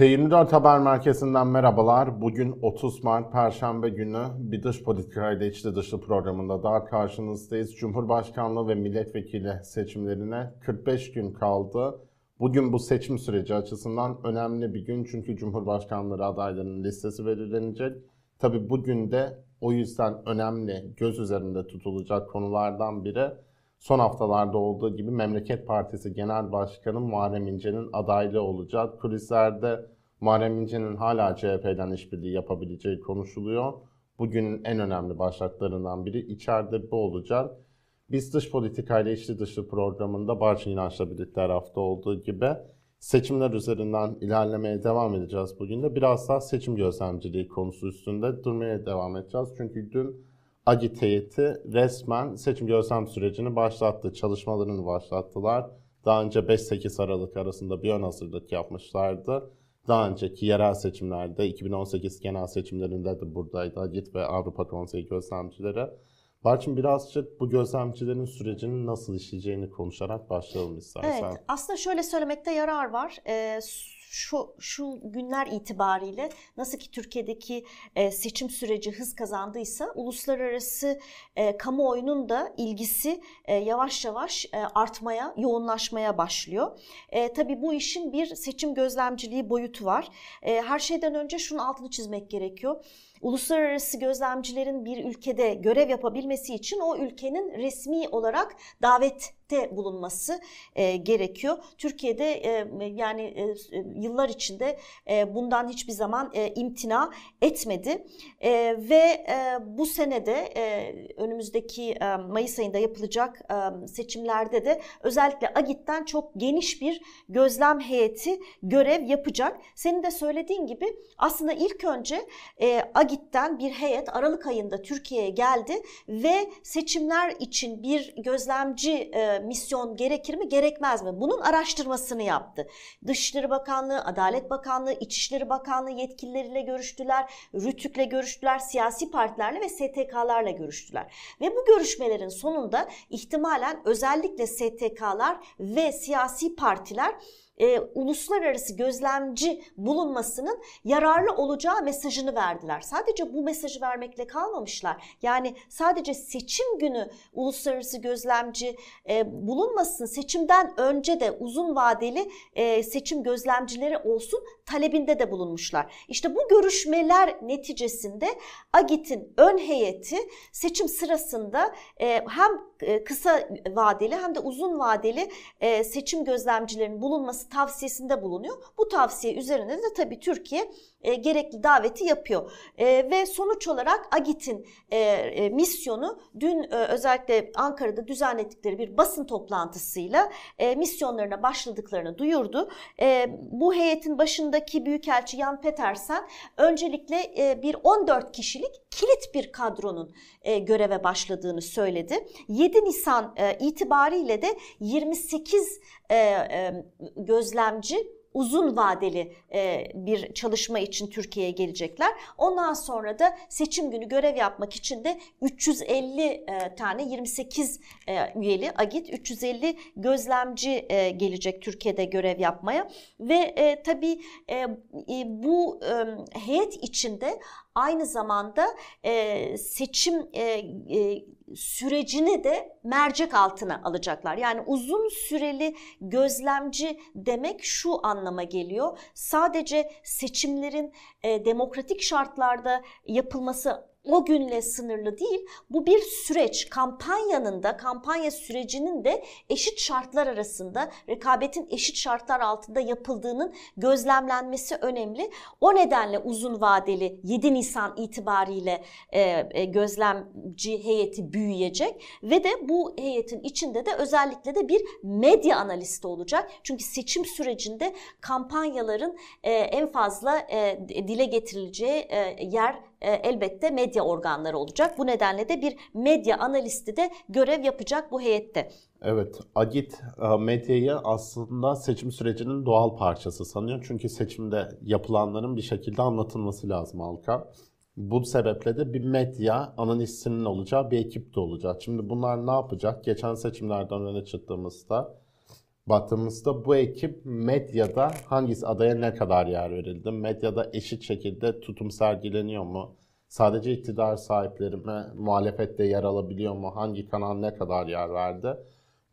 T24 Haber Merkezi'nden merhabalar. Bugün 30 Mart Perşembe günü bir dış politika ile içli dışlı programında daha karşınızdayız. Cumhurbaşkanlığı ve milletvekili seçimlerine 45 gün kaldı. Bugün bu seçim süreci açısından önemli bir gün çünkü Cumhurbaşkanlığı adaylarının listesi belirlenecek. Tabi bugün de o yüzden önemli göz üzerinde tutulacak konulardan biri son haftalarda olduğu gibi Memleket Partisi Genel Başkanı Muharrem İnce'nin adaylığı olacak. Kulislerde Muharrem İnce'nin hala CHP'den işbirliği yapabileceği konuşuluyor. Bugünün en önemli başlıklarından biri içeride bu olacak. Biz dış politikayla içli dışı programında Barçın İnanç'la birlikte hafta olduğu gibi seçimler üzerinden ilerlemeye devam edeceğiz bugün de. Biraz daha seçim gözlemciliği konusu üstünde durmaya devam edeceğiz. Çünkü dün Agit heyeti resmen seçim gözlem sürecini başlattı. Çalışmalarını başlattılar. Daha önce 5-8 Aralık arasında bir ön hazırlık yapmışlardı. Daha önceki yerel seçimlerde, 2018 genel seçimlerinde de buradaydı Agit ve Avrupa Konseyi gözlemcileri. Barçın birazcık bu gözlemcilerin sürecinin nasıl işleyeceğini konuşarak başlayalım istersen. Evet, aslında şöyle söylemekte yarar var. Ee, şu, şu günler itibariyle nasıl ki Türkiye'deki e, seçim süreci hız kazandıysa uluslararası e, kamuoyunun da ilgisi e, yavaş yavaş e, artmaya, yoğunlaşmaya başlıyor. E, tabii bu işin bir seçim gözlemciliği boyutu var. E, her şeyden önce şunun altını çizmek gerekiyor uluslararası gözlemcilerin bir ülkede görev yapabilmesi için o ülkenin resmi olarak davette bulunması e, gerekiyor. Türkiye'de e, yani e, yıllar içinde e, bundan hiçbir zaman e, imtina etmedi e, ve e, bu senede e, önümüzdeki e, Mayıs ayında yapılacak e, seçimlerde de özellikle AGİT'ten çok geniş bir gözlem heyeti görev yapacak. Senin de söylediğin gibi aslında ilk önce e, Agit'ten bir heyet Aralık ayında Türkiye'ye geldi ve seçimler için bir gözlemci e, misyon gerekir mi gerekmez mi? Bunun araştırmasını yaptı. Dışişleri Bakanlığı, Adalet Bakanlığı, İçişleri Bakanlığı yetkilileriyle görüştüler, RÜTÜK'le görüştüler, siyasi partilerle ve STK'larla görüştüler. Ve bu görüşmelerin sonunda ihtimalen özellikle STK'lar ve siyasi partiler e, uluslararası gözlemci bulunmasının yararlı olacağı mesajını verdiler. Sadece bu mesajı vermekle kalmamışlar. Yani sadece seçim günü uluslararası gözlemci e, bulunmasın, seçimden önce de uzun vadeli e, seçim gözlemcileri olsun talebinde de bulunmuşlar. İşte bu görüşmeler neticesinde AGİT'in ön heyeti seçim sırasında e, hem e, kısa vadeli hem de uzun vadeli e, seçim gözlemcilerinin bulunması tavsiyesinde bulunuyor. Bu tavsiye üzerine de tabii Türkiye gerekli daveti yapıyor. Ve sonuç olarak AGİT'in misyonu dün özellikle Ankara'da düzenledikleri bir basın toplantısıyla misyonlarına başladıklarını duyurdu. Bu heyetin başındaki Büyükelçi Jan Petersen öncelikle e, bir 14 kişilik kilit bir kadronun e, göreve başladığını söyledi. 7 Nisan e, itibariyle de 28 e, e, gözlemci uzun vadeli e, bir çalışma için Türkiye'ye gelecekler. Ondan sonra da seçim günü görev yapmak için de 350 e, tane 28 e, üyeli AGİT 350 gözlemci gelecek Türkiye'de görev yapmaya ve tabii bu heyet içinde aynı zamanda seçim sürecini de mercek altına alacaklar. Yani uzun süreli gözlemci demek şu anlama geliyor. Sadece seçimlerin e, demokratik şartlarda yapılması o günle sınırlı değil. Bu bir süreç. Kampanyanın da, kampanya sürecinin de eşit şartlar arasında, rekabetin eşit şartlar altında yapıldığının gözlemlenmesi önemli. O nedenle uzun vadeli 7 Nisan itibariyle e, e, gözlemci heyeti büyüyecek ve de bu heyetin içinde de özellikle de bir medya analisti olacak. Çünkü seçim sürecinde kampanyaların e, en fazla e, dile getirileceği e, yer e, elbette medya organları olacak. Bu nedenle de bir medya analisti de görev yapacak bu heyette. Evet, Agit e, medyayı aslında seçim sürecinin doğal parçası sanıyor. Çünkü seçimde yapılanların bir şekilde anlatılması lazım halka. Bu sebeple de bir medya analistinin olacağı bir ekip de olacak. Şimdi bunlar ne yapacak? Geçen seçimlerden öne çıktığımızda baktığımızda bu ekip medyada hangisi adaya ne kadar yer verildi? Medyada eşit şekilde tutum sergileniyor mu? Sadece iktidar sahipleri mi muhalefette yer alabiliyor mu? Hangi kanal ne kadar yer verdi?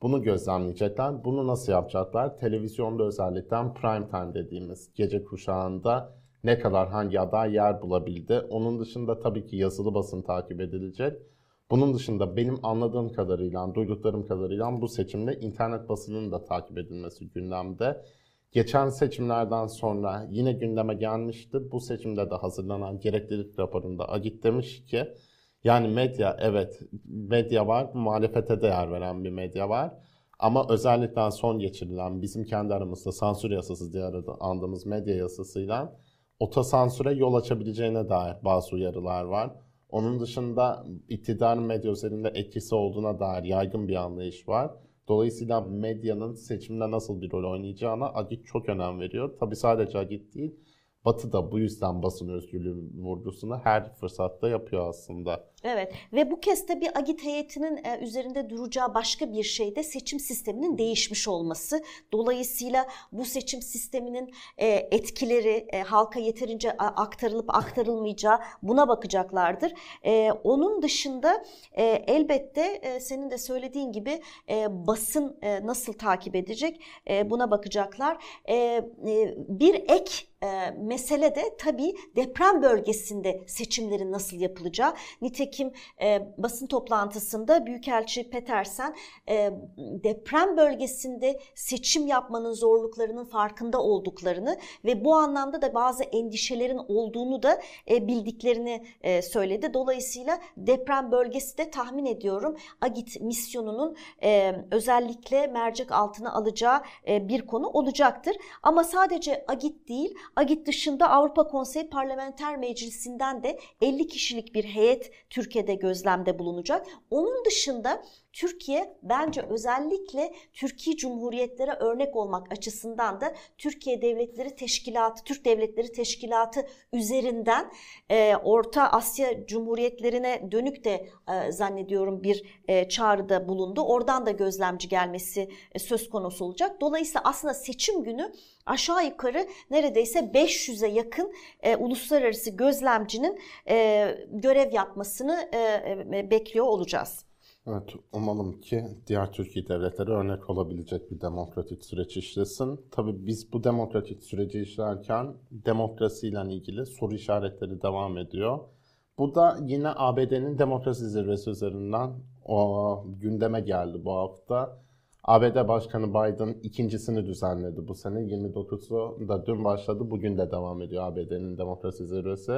Bunu gözlemleyecekler. Bunu nasıl yapacaklar? Televizyonda özellikle prime time dediğimiz gece kuşağında ne kadar hangi aday yer bulabildi? Onun dışında tabii ki yazılı basın takip edilecek. Bunun dışında benim anladığım kadarıyla, duyduklarım kadarıyla bu seçimde internet basının da takip edilmesi gündemde. Geçen seçimlerden sonra yine gündeme gelmişti. Bu seçimde de hazırlanan gereklilik raporunda Agit demiş ki yani medya evet medya var, muhalefete değer veren bir medya var. Ama özellikle son geçirilen bizim kendi aramızda sansür yasası diye andığımız medya yasasıyla otosansüre yol açabileceğine dair bazı uyarılar var. Onun dışında iktidar medya üzerinde etkisi olduğuna dair yaygın bir anlayış var. Dolayısıyla medyanın seçimde nasıl bir rol oynayacağına Agit çok önem veriyor. Tabi sadece Agit değil, Batı da bu yüzden basın özgürlüğü vurgusunu her fırsatta yapıyor aslında. Evet ve bu kez de bir agit heyetinin e, üzerinde duracağı başka bir şey de seçim sisteminin değişmiş olması. Dolayısıyla bu seçim sisteminin e, etkileri e, halka yeterince aktarılıp aktarılmayacağı buna bakacaklardır. Onun dışında elbette senin de söylediğin gibi basın nasıl takip edecek buna bakacaklar. Bir ek e, mesele de tabii deprem bölgesinde seçimlerin nasıl yapılacağı. Nitekim e, basın toplantısında Büyükelçi Petersen e, deprem bölgesinde seçim yapmanın zorluklarının farkında olduklarını ve bu anlamda da bazı endişelerin olduğunu da e, bildiklerini e, söyledi. Dolayısıyla deprem bölgesi de tahmin ediyorum Agit misyonunun e, özellikle mercek altına alacağı e, bir konu olacaktır. Ama sadece Agit değil Agit dışında Avrupa Konseyi Parlamenter Meclisi'nden de 50 kişilik bir heyet Türkiye'de gözlemde bulunacak. Onun dışında Türkiye bence özellikle Türkiye Cumhuriyetlere örnek olmak açısından da Türkiye Devletleri Teşkilatı, Türk Devletleri Teşkilatı üzerinden e, Orta Asya Cumhuriyetlerine dönük de e, zannediyorum bir e, çağrıda bulundu. Oradan da gözlemci gelmesi e, söz konusu olacak. Dolayısıyla aslında seçim günü aşağı yukarı neredeyse 500'e yakın e, uluslararası gözlemcinin e, görev yapmasını e, e, bekliyor olacağız. Evet, umalım ki diğer Türkiye devletleri örnek olabilecek bir demokratik süreç işlesin. Tabii biz bu demokratik süreci işlerken demokrasiyle ilgili soru işaretleri devam ediyor. Bu da yine ABD'nin demokrasi zirvesi üzerinden o gündeme geldi bu hafta. ABD Başkanı Biden ikincisini düzenledi bu sene. 29'u da dün başladı, bugün de devam ediyor ABD'nin demokrasi zirvesi.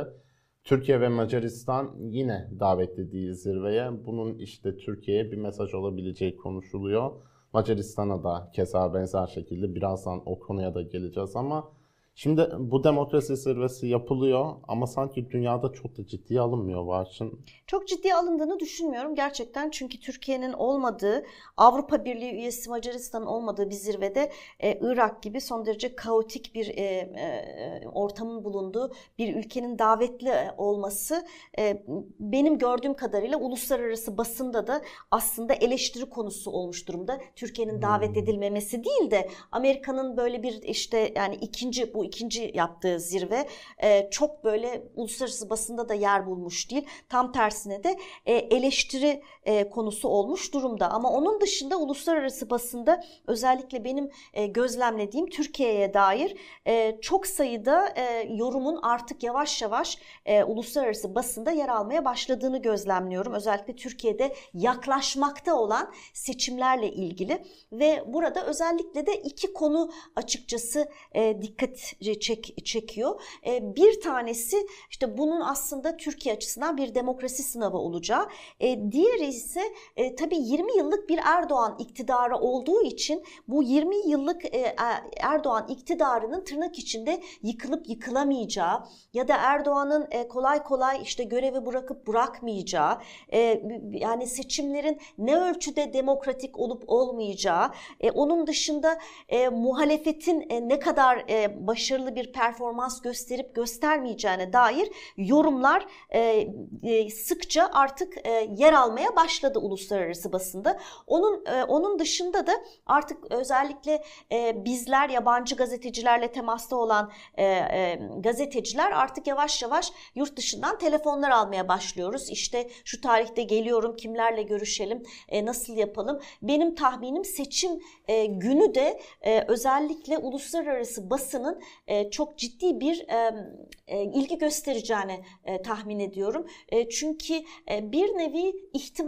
Türkiye ve Macaristan yine davetli değil zirveye. Bunun işte Türkiye'ye bir mesaj olabileceği konuşuluyor. Macaristan'a da keza benzer şekilde birazdan o konuya da geleceğiz ama Şimdi bu demokrasi zirvesi yapılıyor ama sanki dünyada çok da ciddiye alınmıyor Barçın. Çok ciddiye alındığını düşünmüyorum gerçekten çünkü Türkiye'nin olmadığı, Avrupa Birliği üyesi Macaristan'ın olmadığı bir zirvede e, Irak gibi son derece kaotik bir e, e, ortamın bulunduğu bir ülkenin davetli olması e, benim gördüğüm kadarıyla uluslararası basında da aslında eleştiri konusu olmuş durumda. Türkiye'nin davet hmm. edilmemesi değil de Amerika'nın böyle bir işte yani ikinci bu ikinci yaptığı zirve e, çok böyle uluslararası basında da yer bulmuş değil. Tam tersine de e, eleştiri e, konusu olmuş durumda. Ama onun dışında uluslararası basında özellikle benim e, gözlemlediğim Türkiye'ye dair e, çok sayıda e, yorumun artık yavaş yavaş e, uluslararası basında yer almaya başladığını gözlemliyorum. Özellikle Türkiye'de yaklaşmakta olan seçimlerle ilgili ve burada özellikle de iki konu açıkçası e, dikkat çek, çekiyor. E, bir tanesi işte bunun aslında Türkiye açısından bir demokrasi sınavı olacağı. E, diğeri ise e, tabii 20 yıllık bir Erdoğan iktidarı olduğu için bu 20 yıllık e, Erdoğan iktidarının tırnak içinde yıkılıp yıkılamayacağı ya da Erdoğan'ın e, kolay kolay işte görevi bırakıp bırakmayacağı e, yani seçimlerin ne ölçüde demokratik olup olmayacağı e, onun dışında e, muhalefetin e, ne kadar e, başarılı bir performans gösterip göstermeyeceğine dair yorumlar e, e, sıkça artık e, yer almaya başladı başladı uluslararası basında. Onun e, onun dışında da artık özellikle e, bizler yabancı gazetecilerle temasta olan e, e, gazeteciler artık yavaş yavaş yurt dışından telefonlar almaya başlıyoruz. İşte şu tarihte geliyorum, kimlerle görüşelim, e, nasıl yapalım. Benim tahminim seçim e, günü de e, özellikle uluslararası basının e, çok ciddi bir e, e, ilgi göstereceğini e, tahmin ediyorum. E, çünkü e, bir nevi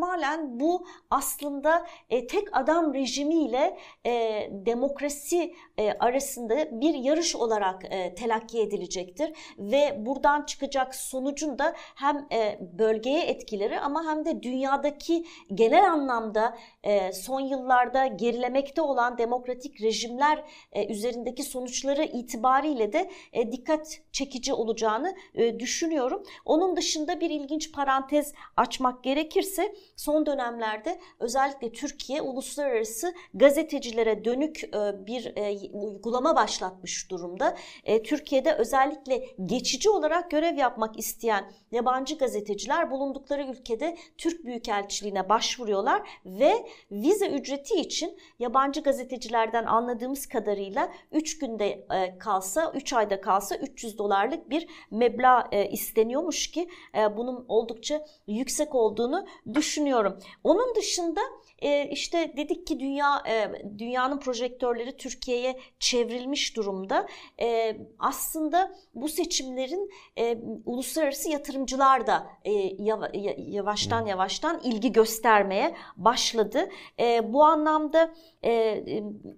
ihtimalen bu aslında e, tek adam rejimiyle e, demokrasi e, arasında bir yarış olarak e, telakki edilecektir. Ve buradan çıkacak sonucun da hem e, bölgeye etkileri ama hem de dünyadaki genel anlamda e, son yıllarda gerilemekte olan demokratik rejimler e, üzerindeki sonuçları itibariyle de e, dikkat çekici olacağını düşünüyorum. Onun dışında bir ilginç parantez açmak gerekirse son dönemlerde özellikle Türkiye uluslararası gazetecilere dönük bir uygulama başlatmış durumda. Türkiye'de özellikle geçici olarak görev yapmak isteyen yabancı gazeteciler bulundukları ülkede Türk Büyükelçiliğine başvuruyorlar ve vize ücreti için yabancı gazetecilerden anladığımız kadarıyla 3 günde e, kalsa, 3 ayda kalsa 300 dolarlık bir meblağ e, isteniyormuş ki e, bunun oldukça yüksek olduğunu düşünüyorum. Onun dışında e, işte dedik ki dünya e, dünyanın projektörleri Türkiye'ye çevrilmiş durumda. E, aslında bu seçimlerin e, uluslararası yatırımcılar da e, yavaştan yavaştan ilgi göstermeye başladı. E, bu anlamda e,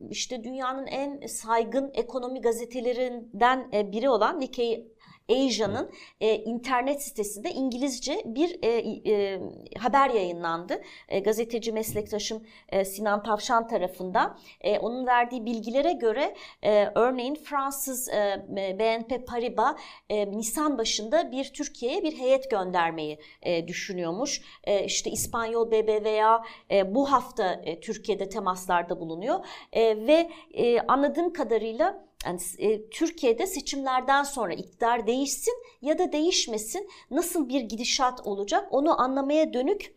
işte dünyanın en saygın ekonomi gazetelerinden e, biri olan Nikkei Asia'nın e, internet sitesinde İngilizce bir e, e, haber yayınlandı. E, gazeteci meslektaşım e, Sinan Tavşan tarafından. E, onun verdiği bilgilere göre e, örneğin Fransız e, BNP Paribas e, Nisan başında bir Türkiye'ye bir heyet göndermeyi e, düşünüyormuş. E, işte İspanyol BBVA e, bu hafta e, Türkiye'de temaslarda bulunuyor. E, ve e, anladığım kadarıyla yani e, Türkiye'de seçimlerden sonra iktidar değişsin ya da değişmesin nasıl bir gidişat olacak onu anlamaya dönük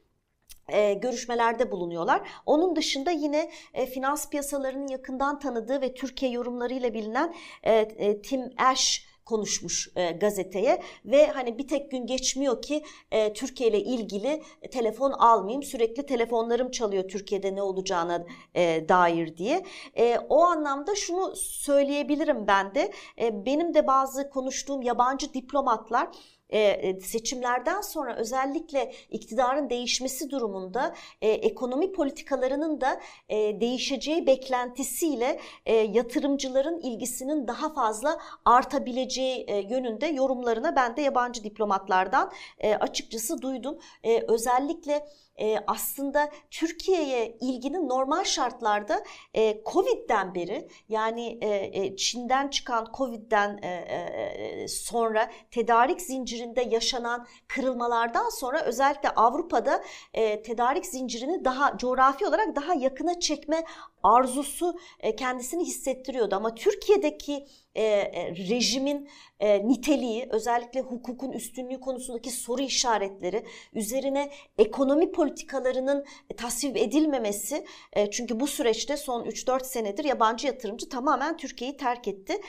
e, görüşmelerde bulunuyorlar. Onun dışında yine e, finans piyasalarının yakından tanıdığı ve Türkiye yorumlarıyla bilinen e, e, Tim Ash konuşmuş e, gazeteye ve hani bir tek gün geçmiyor ki e, Türkiye ile ilgili e, telefon almayayım sürekli telefonlarım çalıyor Türkiye'de ne olacağına e, dair diye. E, o anlamda şunu söyleyebilirim ben de e, benim de bazı konuştuğum yabancı diplomatlar e, e, seçimlerden sonra özellikle iktidarın değişmesi durumunda e, ekonomi politikalarının da e, değişeceği beklentisiyle e, yatırımcıların ilgisinin daha fazla artabileceği e, yönünde yorumlarına ben de yabancı diplomatlardan e, açıkçası duydum. E, özellikle e, aslında Türkiye'ye ilginin normal şartlarda e, Covid'den beri yani e, Çin'den çıkan Covid'den e, e, sonra tedarik zincirinde yaşanan kırılmalardan sonra özellikle Avrupa'da e, tedarik zincirini daha coğrafi olarak daha yakına çekme arzusu e, kendisini hissettiriyordu ama Türkiye'deki e, e, rejimin niteliği özellikle hukukun üstünlüğü konusundaki soru işaretleri üzerine ekonomi politikalarının tasvip edilmemesi çünkü bu süreçte son 3-4 senedir yabancı yatırımcı tamamen Türkiye'yi terk etti.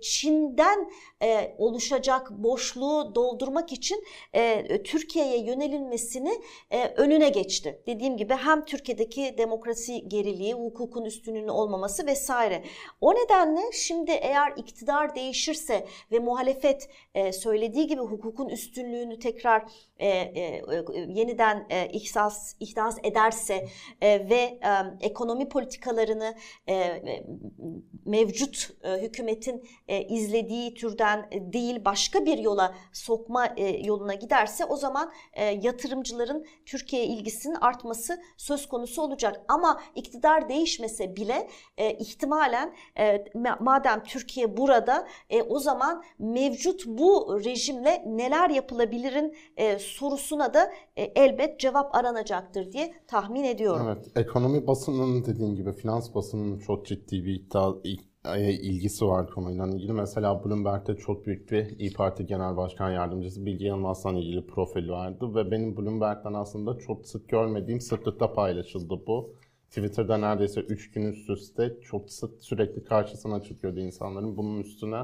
Çin'den e, oluşacak boşluğu doldurmak için e, Türkiye'ye yönelilmesini e, önüne geçti. Dediğim gibi hem Türkiye'deki demokrasi geriliği, hukukun üstünlüğünün olmaması vesaire. O nedenle şimdi eğer iktidar değişirse ve muhalefet e, söylediği gibi hukukun üstünlüğünü tekrar e, e, yeniden e, ihsas ihdas ederse e, ve e, ekonomi politikalarını e, mevcut e, hükümetin e, izlediği türden değil başka bir yola sokma e, yoluna giderse o zaman e, yatırımcıların Türkiye ilgisinin artması söz konusu olacak. Ama iktidar değişmese bile e, ihtimalen e, madem Türkiye burada e, o zaman mevcut bu rejimle neler yapılabilirin e, sorusuna da e, elbet cevap aranacaktır diye tahmin ediyorum. Evet, ekonomi basının dediğin gibi finans basının çok ciddi bir iddia e, ilgisi var konuyla ilgili. Mesela Bloomberg'de çok büyük bir İyi Parti Genel Başkan Yardımcısı Bilge Yılmaz'la ilgili profil vardı ve benim Bloomberg'den aslında çok sık görmediğim sıklıkta paylaşıldı bu. Twitter'da neredeyse 3 gün üst üste çok sık sürekli karşısına çıkıyordu insanların. Bunun üstüne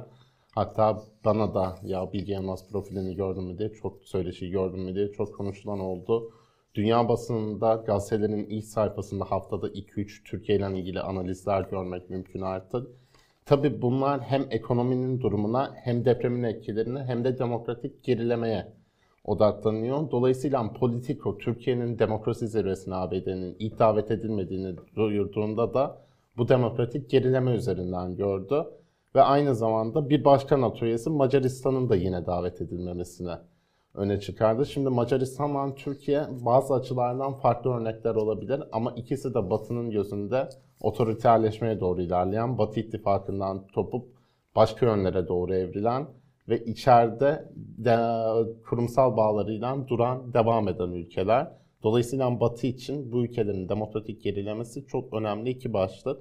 hatta bana da ya Bilge Yılmaz profilini gördüm mü diye çok söyleşi gördüm mü diye çok konuşulan oldu. Dünya basınında gazetelerin ilk sayfasında haftada 2-3 Türkiye ile ilgili analizler görmek mümkün artık. Tabii bunlar hem ekonominin durumuna hem depremin etkilerine hem de demokratik gerilemeye odaklanıyor. Dolayısıyla Politico Türkiye'nin demokrasi zirvesine ABD'nin ilk davet edilmediğini duyurduğunda da bu demokratik gerileme üzerinden gördü. Ve aynı zamanda bir başka NATO üyesi Macaristan'ın da yine davet edilmemesine öne çıkardı. Şimdi Macaristan'la Türkiye bazı açılardan farklı örnekler olabilir ama ikisi de Batı'nın gözünde otoriterleşmeye doğru ilerleyen, Batı ittifakından topup başka yönlere doğru evrilen ve içeride de, kurumsal bağlarıyla duran, devam eden ülkeler. Dolayısıyla Batı için bu ülkelerin demokratik gerilemesi çok önemli iki başlık.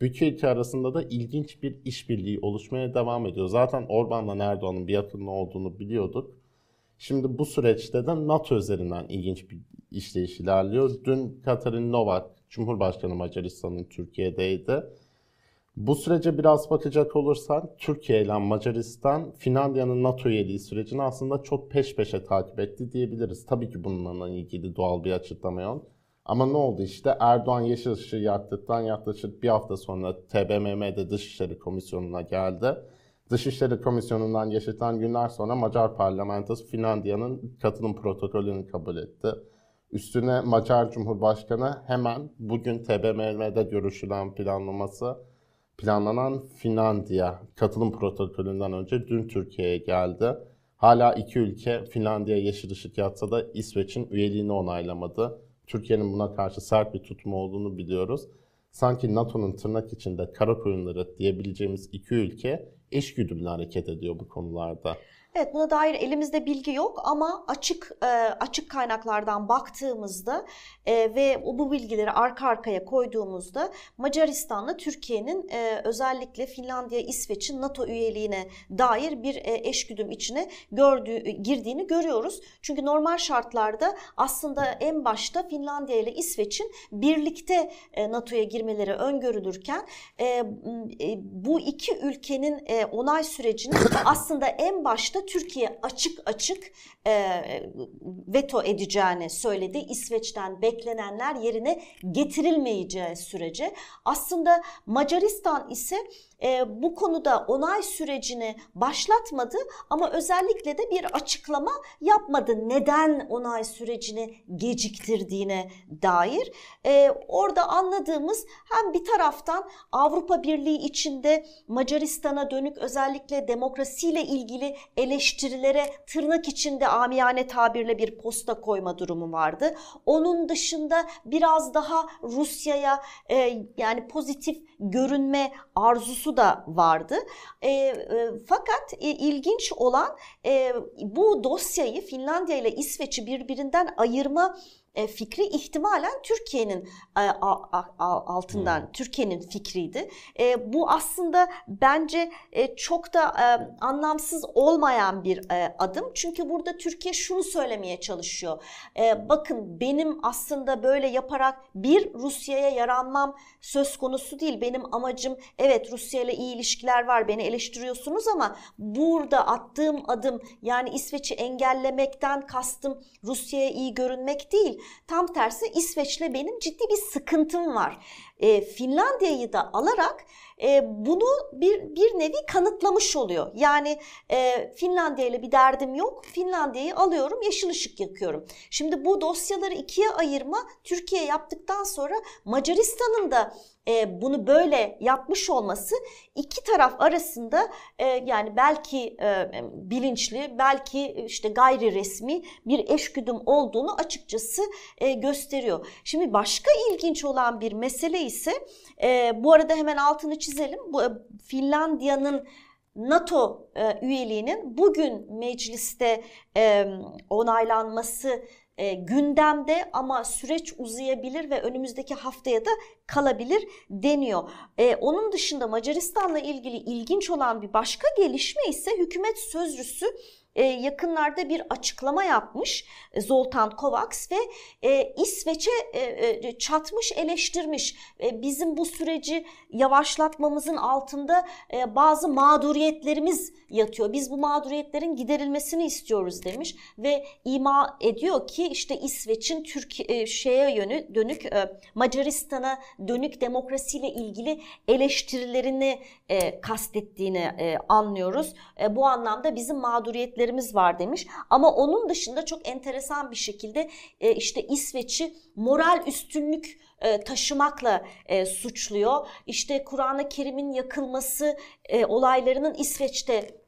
Bu iki ülke arasında da ilginç bir işbirliği oluşmaya devam ediyor. Zaten Orban'la Erdoğan'ın bir yakınlığı olduğunu biliyorduk. Şimdi bu süreçte de NATO üzerinden ilginç bir işleyiş ilerliyor. Dün Katarina Novak, Cumhurbaşkanı Macaristan'ın Türkiye'deydi. Bu sürece biraz bakacak olursak Türkiye ile Macaristan Finlandiya'nın NATO üyeliği sürecini aslında çok peş peşe takip etti diyebiliriz. Tabii ki bununla ilgili doğal bir açıklama yok. Ama ne oldu işte Erdoğan yeşil ışığı yaktıktan yaklaşık bir hafta sonra TBMM'de Dışişleri Komisyonu'na geldi. Dışişleri Komisyonu'ndan geçilen günler sonra Macar parlamentosu Finlandiya'nın katılım protokolünü kabul etti. Üstüne Macar Cumhurbaşkanı hemen bugün TBMM'de görüşülen planlaması planlanan Finlandiya katılım protokolünden önce dün Türkiye'ye geldi. Hala iki ülke Finlandiya yeşil ışık yatsa da İsveç'in üyeliğini onaylamadı. Türkiye'nin buna karşı sert bir tutumu olduğunu biliyoruz. Sanki NATO'nun tırnak içinde kara koyunları diyebileceğimiz iki ülke eşgüdümlü hareket ediyor bu konularda. Evet buna dair elimizde bilgi yok ama açık e, açık kaynaklardan baktığımızda e, ve bu bilgileri arka arkaya koyduğumuzda Macaristan'la Türkiye'nin e, özellikle Finlandiya, İsveç'in NATO üyeliğine dair bir eşgüdüm içine gördüğü, girdiğini görüyoruz. Çünkü normal şartlarda aslında en başta Finlandiya ile İsveç'in birlikte NATO'ya girmeleri öngörülürken bu iki ülkenin onay sürecini aslında en başta Türkiye açık açık e, veto edeceğini söyledi. İsveç'ten beklenenler yerine getirilmeyeceği sürece. Aslında Macaristan ise e, bu konuda onay sürecini başlatmadı ama özellikle de bir açıklama yapmadı. Neden onay sürecini geciktirdiğine dair. E, orada anladığımız hem bir taraftan Avrupa Birliği içinde Macaristan'a dönük özellikle demokrasiyle ilgili eleştirilere tırnak içinde amiyane tabirle bir posta koyma durumu vardı. Onun dışında biraz daha Rusya'ya e, yani pozitif görünme arzusu da vardı. E, e, fakat e, ilginç olan e, bu dosyayı Finlandiya ile İsveç'i birbirinden ayırma e, fikri ihtimalen Türkiye'nin e, altından hmm. Türkiye'nin fikriydi. E, bu aslında bence çok da anlamsız olmayan bir adım. Çünkü burada Türkiye şunu söylemeye çalışıyor. Bakın benim aslında böyle yaparak bir Rusya'ya yaranmam söz konusu değil. Benim amacım evet Rusya ile iyi ilişkiler var beni eleştiriyorsunuz ama burada attığım adım yani İsveç'i engellemekten kastım Rusya'ya iyi görünmek değil. Tam tersi İsveç'le benim ciddi bir sıkıntım var. E, Finlandiya'yı da alarak e, bunu bir, bir nevi kanıtlamış oluyor. Yani e, Finlandiya ile bir derdim yok. Finlandiya'yı alıyorum, yeşil ışık yakıyorum. Şimdi bu dosyaları ikiye ayırma Türkiye yaptıktan sonra Macaristan'ın da e, bunu böyle yapmış olması iki taraf arasında e, yani belki e, bilinçli, belki işte gayri resmi bir eşgüdüm olduğunu açıkçası gösteriyor. Şimdi başka ilginç olan bir mesele ise bu arada hemen altını çizelim. Bu Finlandiya'nın NATO üyeliğinin bugün mecliste e, onaylanması e, gündemde ama süreç uzayabilir ve önümüzdeki haftaya da kalabilir deniyor. E, onun dışında Macaristan'la ilgili ilginç olan bir başka gelişme ise hükümet sözcüsü yakınlarda bir açıklama yapmış e, Zoltan Kovacs ve e, İsveç'e e, e, çatmış eleştirmiş. E, bizim bu süreci yavaşlatmamızın altında e, bazı mağduriyetlerimiz yatıyor. Biz bu mağduriyetlerin giderilmesini istiyoruz demiş ve ima ediyor ki işte İsveç'in Türkiye şeye yönü dönük e, Macaristan'a dönük demokrasiyle ilgili eleştirilerini e, kastettiğini e, anlıyoruz. E, bu anlamda bizim mağduriyetlerimiz var demiş. Ama onun dışında çok enteresan bir şekilde e, işte İsveç'i moral üstünlük e, taşımakla e, suçluyor. İşte Kur'an-ı Kerim'in yakılması e, olaylarının İsveç'te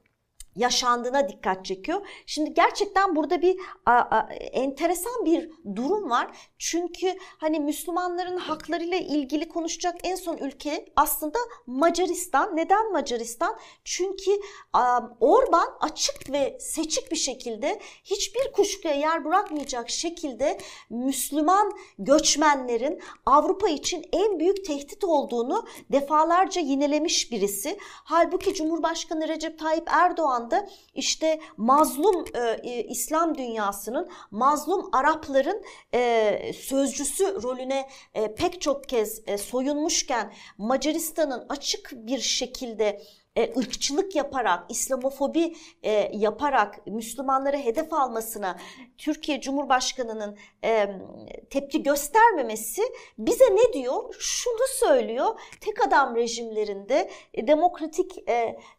yaşandığına dikkat çekiyor. Şimdi gerçekten burada bir a, a, enteresan bir durum var. Çünkü hani Müslümanların haklarıyla ilgili konuşacak en son ülke aslında Macaristan. Neden Macaristan? Çünkü a, Orban açık ve seçik bir şekilde hiçbir kuşkuya yer bırakmayacak şekilde Müslüman göçmenlerin Avrupa için en büyük tehdit olduğunu defalarca yinelemiş birisi. Halbuki Cumhurbaşkanı Recep Tayyip Erdoğan anda işte mazlum e, e, İslam dünyasının, mazlum Arapların e, sözcüsü rolüne e, pek çok kez e, soyunmuşken Macaristan'ın açık bir şekilde e, ırkçılık yaparak, İslamofobi e, yaparak Müslümanları hedef almasına Türkiye Cumhurbaşkanı'nın tepki göstermemesi bize ne diyor? Şunu söylüyor. Tek adam rejimlerinde demokratik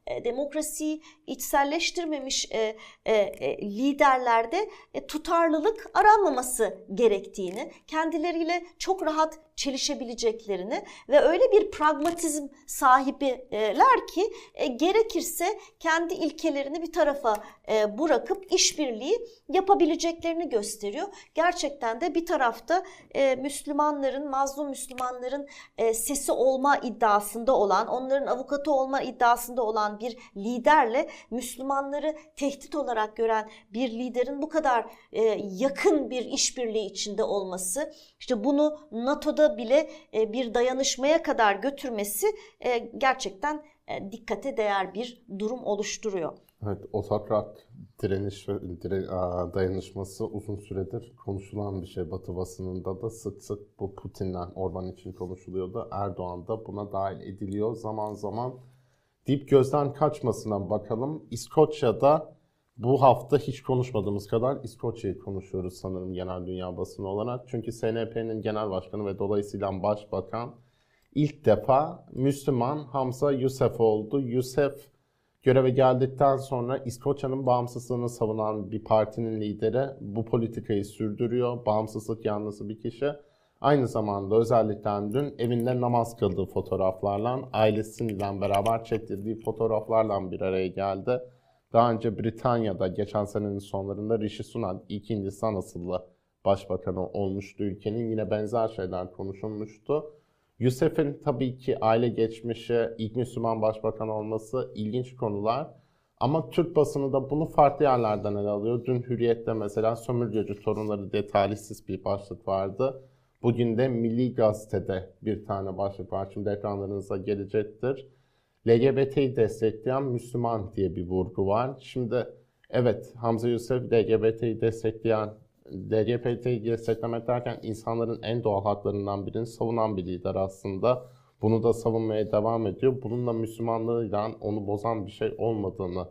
e, demokrasiyi içselleştirmemiş e, e, liderlerde tutarlılık aranmaması gerektiğini, kendileriyle çok rahat çelişebileceklerini ve öyle bir pragmatizm sahibiler ki gerekirse kendi ilkelerini bir tarafa e, bırakıp işbirliği yapabileceklerini gösteriyor. Gerçekten de bir tarafta e, Müslümanların, mazlum Müslümanların e, sesi olma iddiasında olan, onların avukatı olma iddiasında olan bir liderle Müslümanları tehdit olarak gören bir liderin bu kadar yakın bir işbirliği içinde olması, işte bunu NATO'da bile bir dayanışmaya kadar götürmesi gerçekten dikkate değer bir durum oluşturuyor. Evet, otokrat direniş dire, dayanışması uzun süredir konuşulan bir şey. Batı basınında da sık sık bu Putin'den Orban için konuşuluyordu. Erdoğan da buna dahil ediliyor. Zaman zaman dip gözden kaçmasına bakalım. İskoçya'da bu hafta hiç konuşmadığımız kadar İskoçya'yı konuşuyoruz sanırım genel dünya basını olarak. Çünkü SNP'nin genel başkanı ve dolayısıyla başbakan ilk defa Müslüman Hamza Yusuf oldu. Yusuf göreve geldikten sonra İskoçya'nın bağımsızlığını savunan bir partinin lideri bu politikayı sürdürüyor. Bağımsızlık yanlısı bir kişi. Aynı zamanda özellikle dün evinde namaz kıldığı fotoğraflarla, ailesiyle beraber çektirdiği fotoğraflarla bir araya geldi. Daha önce Britanya'da geçen senenin sonlarında Rishi Sunak ilk Hindistan asıllı başbakanı olmuştu ülkenin. Yine benzer şeyler konuşulmuştu. Yusuf'un tabii ki aile geçmişi, ilk Müslüman başbakan olması ilginç konular. Ama Türk basını da bunu farklı yerlerden ele alıyor. Dün Hürriyet'te mesela sömürgeci torunları diye talihsiz bir başlık vardı. Bugün de Milli Gazete'de bir tane başlık var. Şimdi ekranlarınıza gelecektir. LGBT'yi destekleyen Müslüman diye bir vurgu var. Şimdi evet Hamza Yusuf LGBT'yi destekleyen LGBT'yi desteklemek derken insanların en doğal haklarından birini savunan bir lider aslında. Bunu da savunmaya devam ediyor. Bununla Müslümanlığıyla onu bozan bir şey olmadığını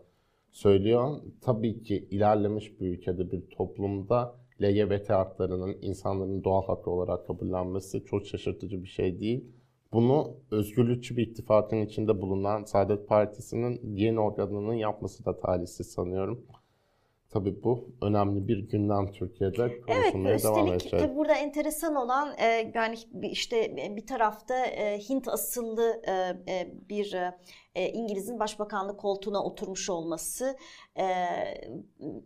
söylüyor. Tabii ki ilerlemiş bir ülkede, bir toplumda LGBT haklarının insanların doğal hakkı olarak kabullenmesi çok şaşırtıcı bir şey değil. Bunu özgürlükçü bir ittifakın içinde bulunan Saadet Partisi'nin yeni organının yapması da talihsiz sanıyorum. Tabii bu önemli bir gündem Türkiye'de konuşulmaya evet, devam edecek. Evet, tabii burada enteresan olan e, yani işte bir tarafta e, Hint asıllı e, e, bir e, İngiliz'in başbakanlık koltuğuna oturmuş olması, e,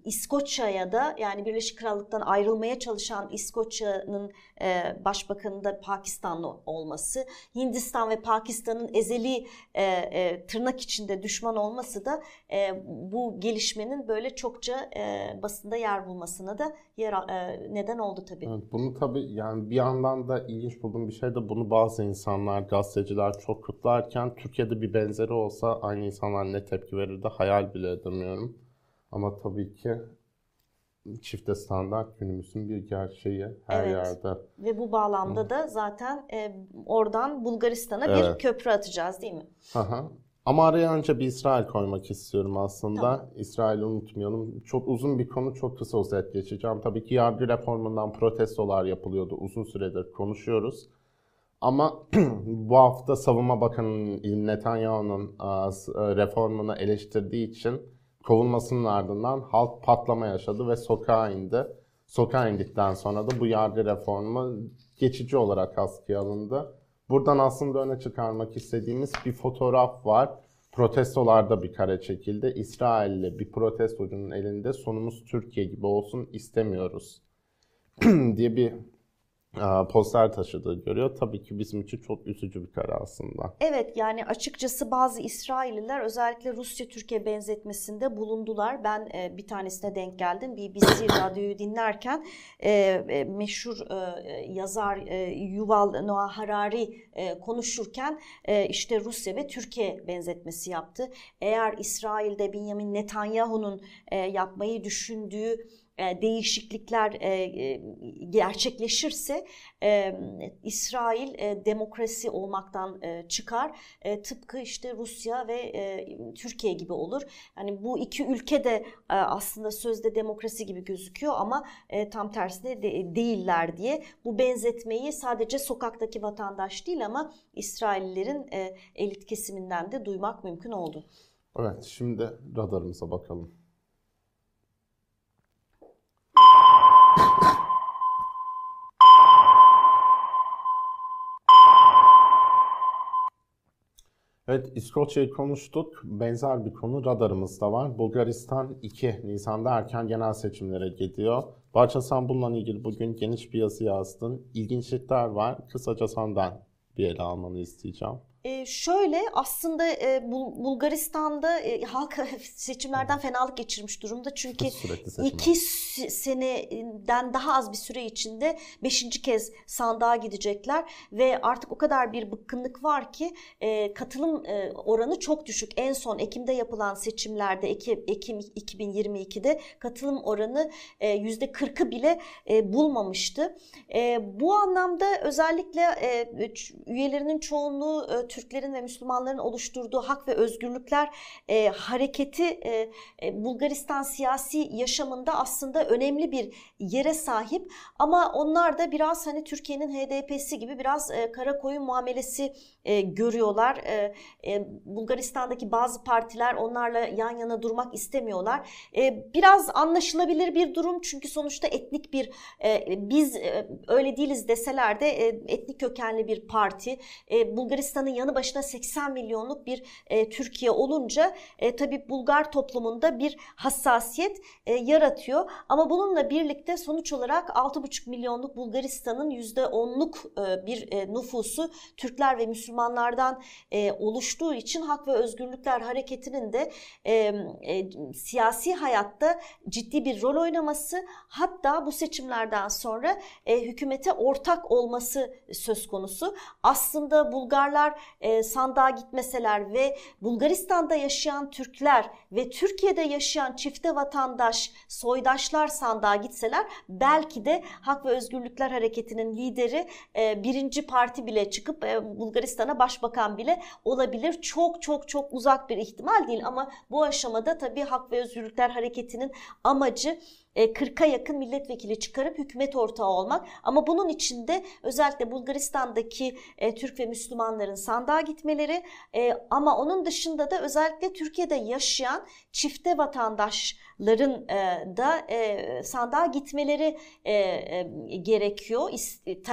İskoçya'ya da yani Birleşik Krallık'tan ayrılmaya çalışan İskoçya'nın e, başbakanı da Pakistanlı olması, Hindistan ve Pakistan'ın ezeli e, e, tırnak içinde düşman olması da e, bu gelişmenin böyle çokça e, basında yer bulmasına da yer e, neden oldu tabii. Evet, bunu tabii yani bir yandan da ilginç bulduğum bir şey de bunu bazı insanlar, gazeteciler çok kutlarken Türkiye'de bir benzeri olsa aynı insanlar ne tepki verirdi hayal bile edemiyorum. Ama tabii ki çifte standart günümüzün bir gerçeği her Evet. yerde. Ve bu bağlamda da zaten e, oradan Bulgaristan'a bir Evet. köprü atacağız değil mi? Aha. Ama araya önce bir İsrail koymak istiyorum aslında. Tamam. İsrail'i unutmayalım. Çok uzun bir konu, çok kısa özet geçeceğim. Tabii ki yargı reformundan protestolar yapılıyordu. Uzun süredir konuşuyoruz. Ama bu hafta Savunma Bakanı Netanyahu'nun s- e, reformunu eleştirdiği için kovulmasının ardından halk patlama yaşadı ve sokağa indi. Sokağa indikten sonra da bu yargı reformu geçici olarak askıya alındı. Buradan aslında öne çıkarmak istediğimiz bir fotoğraf var. Protestolarda bir kare çekildi. İsrailli bir protestocunun elinde sonumuz Türkiye gibi olsun istemiyoruz diye bir e, poster taşıdığı görüyor. Tabii ki bizim için çok üzücü bir kare aslında. Evet yani açıkçası bazı İsrailliler özellikle Rusya-Türkiye benzetmesinde bulundular. Ben e, bir tanesine denk geldim. BBC radyoyu dinlerken e, e, meşhur e, yazar e, Yuval Noah Harari e, konuşurken e, işte Rusya ve Türkiye benzetmesi yaptı. Eğer İsrail'de Benjamin Netanyahu'nun e, yapmayı düşündüğü e, değişiklikler e, e, gerçekleşirse e, İsrail e, demokrasi olmaktan e, çıkar. E, tıpkı işte Rusya ve e, Türkiye gibi olur. Yani bu iki ülke de e, aslında sözde demokrasi gibi gözüküyor ama e, tam tersine de, değiller diye bu benzetmeyi sadece sokaktaki vatandaş değil ama İsraillilerin e, elit kesiminden de duymak mümkün oldu. Evet, şimdi radarımıza bakalım. Evet, İskoçya'yı konuştuk. Benzer bir konu radarımız da var. Bulgaristan 2 Nisan'da erken genel seçimlere gidiyor. Barça sen bununla ilgili bugün geniş bir yazı yazdın. İlginçlikler var. Kısaca senden bir ele almanı isteyeceğim. E, şöyle aslında e, Bul- Bulgaristan'da e, halk seçimlerden fenalık geçirmiş durumda. Çünkü iki seneden daha az bir süre içinde beşinci kez sandığa gidecekler ve artık o kadar bir bıkkınlık var ki e, katılım e, oranı çok düşük. En son Ekim'de yapılan seçimlerde Ekim, Ekim 2022'de katılım oranı e, yüzde 40'ı bile e, bulmamıştı. E, bu anlamda özellikle e, üyelerinin çoğunluğu Türklerin ve Müslümanların oluşturduğu hak ve özgürlükler e, hareketi e, e, Bulgaristan siyasi yaşamında aslında önemli bir yere sahip ama onlar da biraz hani Türkiye'nin HDP'si gibi biraz e, kara koyun muamelesi e, görüyorlar. E, e, Bulgaristan'daki bazı partiler onlarla yan yana durmak istemiyorlar. E, biraz anlaşılabilir bir durum çünkü sonuçta etnik bir e, biz e, öyle değiliz deseler de e, etnik kökenli bir parti. E, Bulgaristan'ın yanı başına 80 milyonluk bir e, Türkiye olunca e, tabii Bulgar toplumunda bir hassasiyet e, yaratıyor. Ama bununla birlikte sonuç olarak 6,5 milyonluk Bulgaristan'ın %10'luk e, bir e, nüfusu Türkler ve Müslümanlardan e, oluştuğu için Hak ve Özgürlükler Hareketi'nin de e, e, siyasi hayatta ciddi bir rol oynaması hatta bu seçimlerden sonra e, hükümete ortak olması söz konusu. Aslında Bulgarlar e, sandığa gitmeseler ve Bulgaristan'da yaşayan Türkler ve Türkiye'de yaşayan çifte vatandaş, soydaşlar sandığa gitseler belki de Hak ve Özgürlükler Hareketi'nin lideri e, birinci parti bile çıkıp e, Bulgaristan'a başbakan bile olabilir. Çok çok çok uzak bir ihtimal değil ama bu aşamada tabii Hak ve Özgürlükler Hareketi'nin amacı 40'a yakın milletvekili çıkarıp hükümet ortağı olmak. Ama bunun içinde özellikle Bulgaristan'daki e, Türk ve Müslümanların sandığa gitmeleri e, ama onun dışında da özellikle Türkiye'de yaşayan çifte vatandaş adayların e, da e, sandığa gitmeleri e, e, gerekiyor,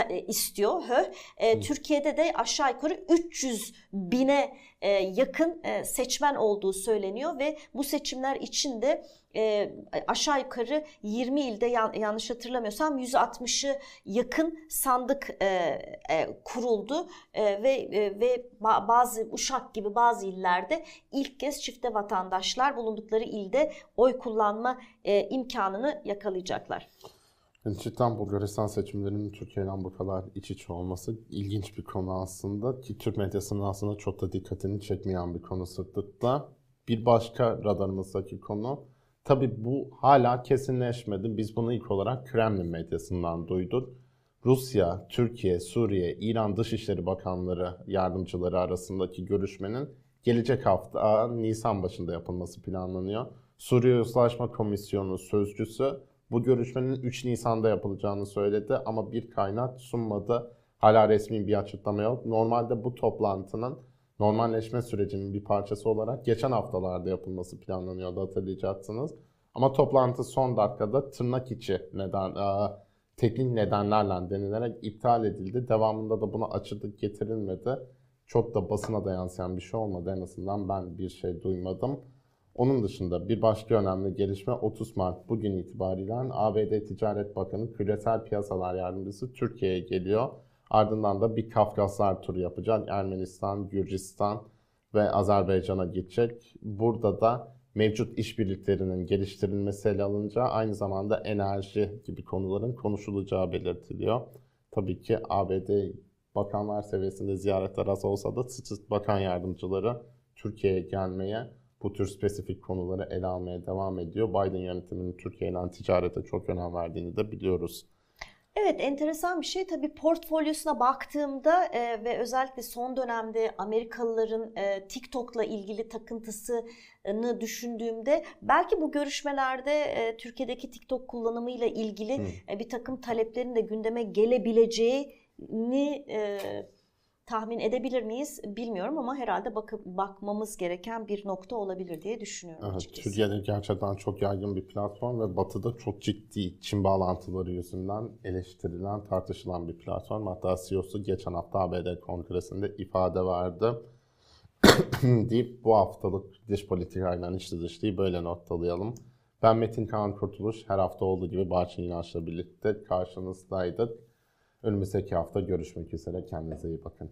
e, istiyor. HÖ. E, Türkiye'de de aşağı yukarı 300 bine e, yakın e, seçmen olduğu söyleniyor ve bu seçimler için de e, aşağı yukarı 20 ilde yan- yanlış hatırlamıyorsam 160'ı yakın sandık e, e, kuruldu E, ve e, ve ba- bazı Uşak gibi bazı illerde ilk kez çifte vatandaşlar bulundukları ilde oy kullanma e, imkanını yakalayacaklar. Yani cidden Bulgaristan seçimlerinin Türkiye'den bu kadar iç içe olması ilginç bir konu aslında ki Türk medyasının aslında çok da dikkatini çekmeyen bir konu sıklıkla. Bir başka radarımızdaki konu tabi bu hala kesinleşmedi. Biz bunu ilk olarak Kremlin medyasından duyduk. Rusya, Türkiye, Suriye, İran Dışişleri Bakanları yardımcıları arasındaki görüşmenin gelecek hafta Nisan başında yapılması planlanıyor. Suriye Uzlaşma Komisyonu sözcüsü bu görüşmenin 3 Nisan'da yapılacağını söyledi ama bir kaynak sunmadı. Hala resmi bir açıklama yok. Normalde bu toplantının normalleşme sürecinin bir parçası olarak geçen haftalarda yapılması planlanıyordu hatırlayacaksınız. Ama toplantı son dakikada tırnak içi neden, e, teknik nedenlerle denilerek iptal edildi. Devamında da buna açıklık getirilmedi. Çok da basına da yansıyan bir şey olmadı. En azından ben bir şey duymadım. Onun dışında bir başka önemli gelişme 30 Mart bugün itibariyle ABD Ticaret Bakanı Küresel Piyasalar Yardımcısı Türkiye'ye geliyor. Ardından da bir Kafkaslar turu yapacak. Ermenistan, Gürcistan ve Azerbaycan'a gidecek. Burada da mevcut işbirliklerinin geliştirilmesi ele alınca aynı zamanda enerji gibi konuların konuşulacağı belirtiliyor. Tabii ki ABD bakanlar seviyesinde ziyaretler az olsa da sıçıt bakan yardımcıları Türkiye'ye gelmeye bu tür spesifik konuları ele almaya devam ediyor. Biden yönetiminin Türkiye ile ticarete çok önem verdiğini de biliyoruz. Evet enteresan bir şey. Tabii portfolyosuna baktığımda e, ve özellikle son dönemde Amerikalıların e, TikTok'la ilgili takıntısını düşündüğümde belki bu görüşmelerde e, Türkiye'deki TikTok kullanımıyla ilgili e, bir takım taleplerin de gündeme gelebileceğini e, tahmin edebilir miyiz bilmiyorum ama herhalde bakıp bakmamız gereken bir nokta olabilir diye düşünüyorum Evet, açıkçası. Türkiye'de gerçekten çok yaygın bir platform ve Batı'da çok ciddi Çin bağlantıları yüzünden eleştirilen, tartışılan bir platform. Hatta CEO'su geçen hafta ABD kongresinde ifade verdi. deyip bu haftalık dış politikayla içli dışlıyı böyle noktalayalım. Ben Metin Kaan Kurtuluş. Her hafta olduğu gibi Barçın İnanç'la birlikte karşınızdaydık. Önümüzdeki hafta görüşmek üzere. Kendinize iyi bakın.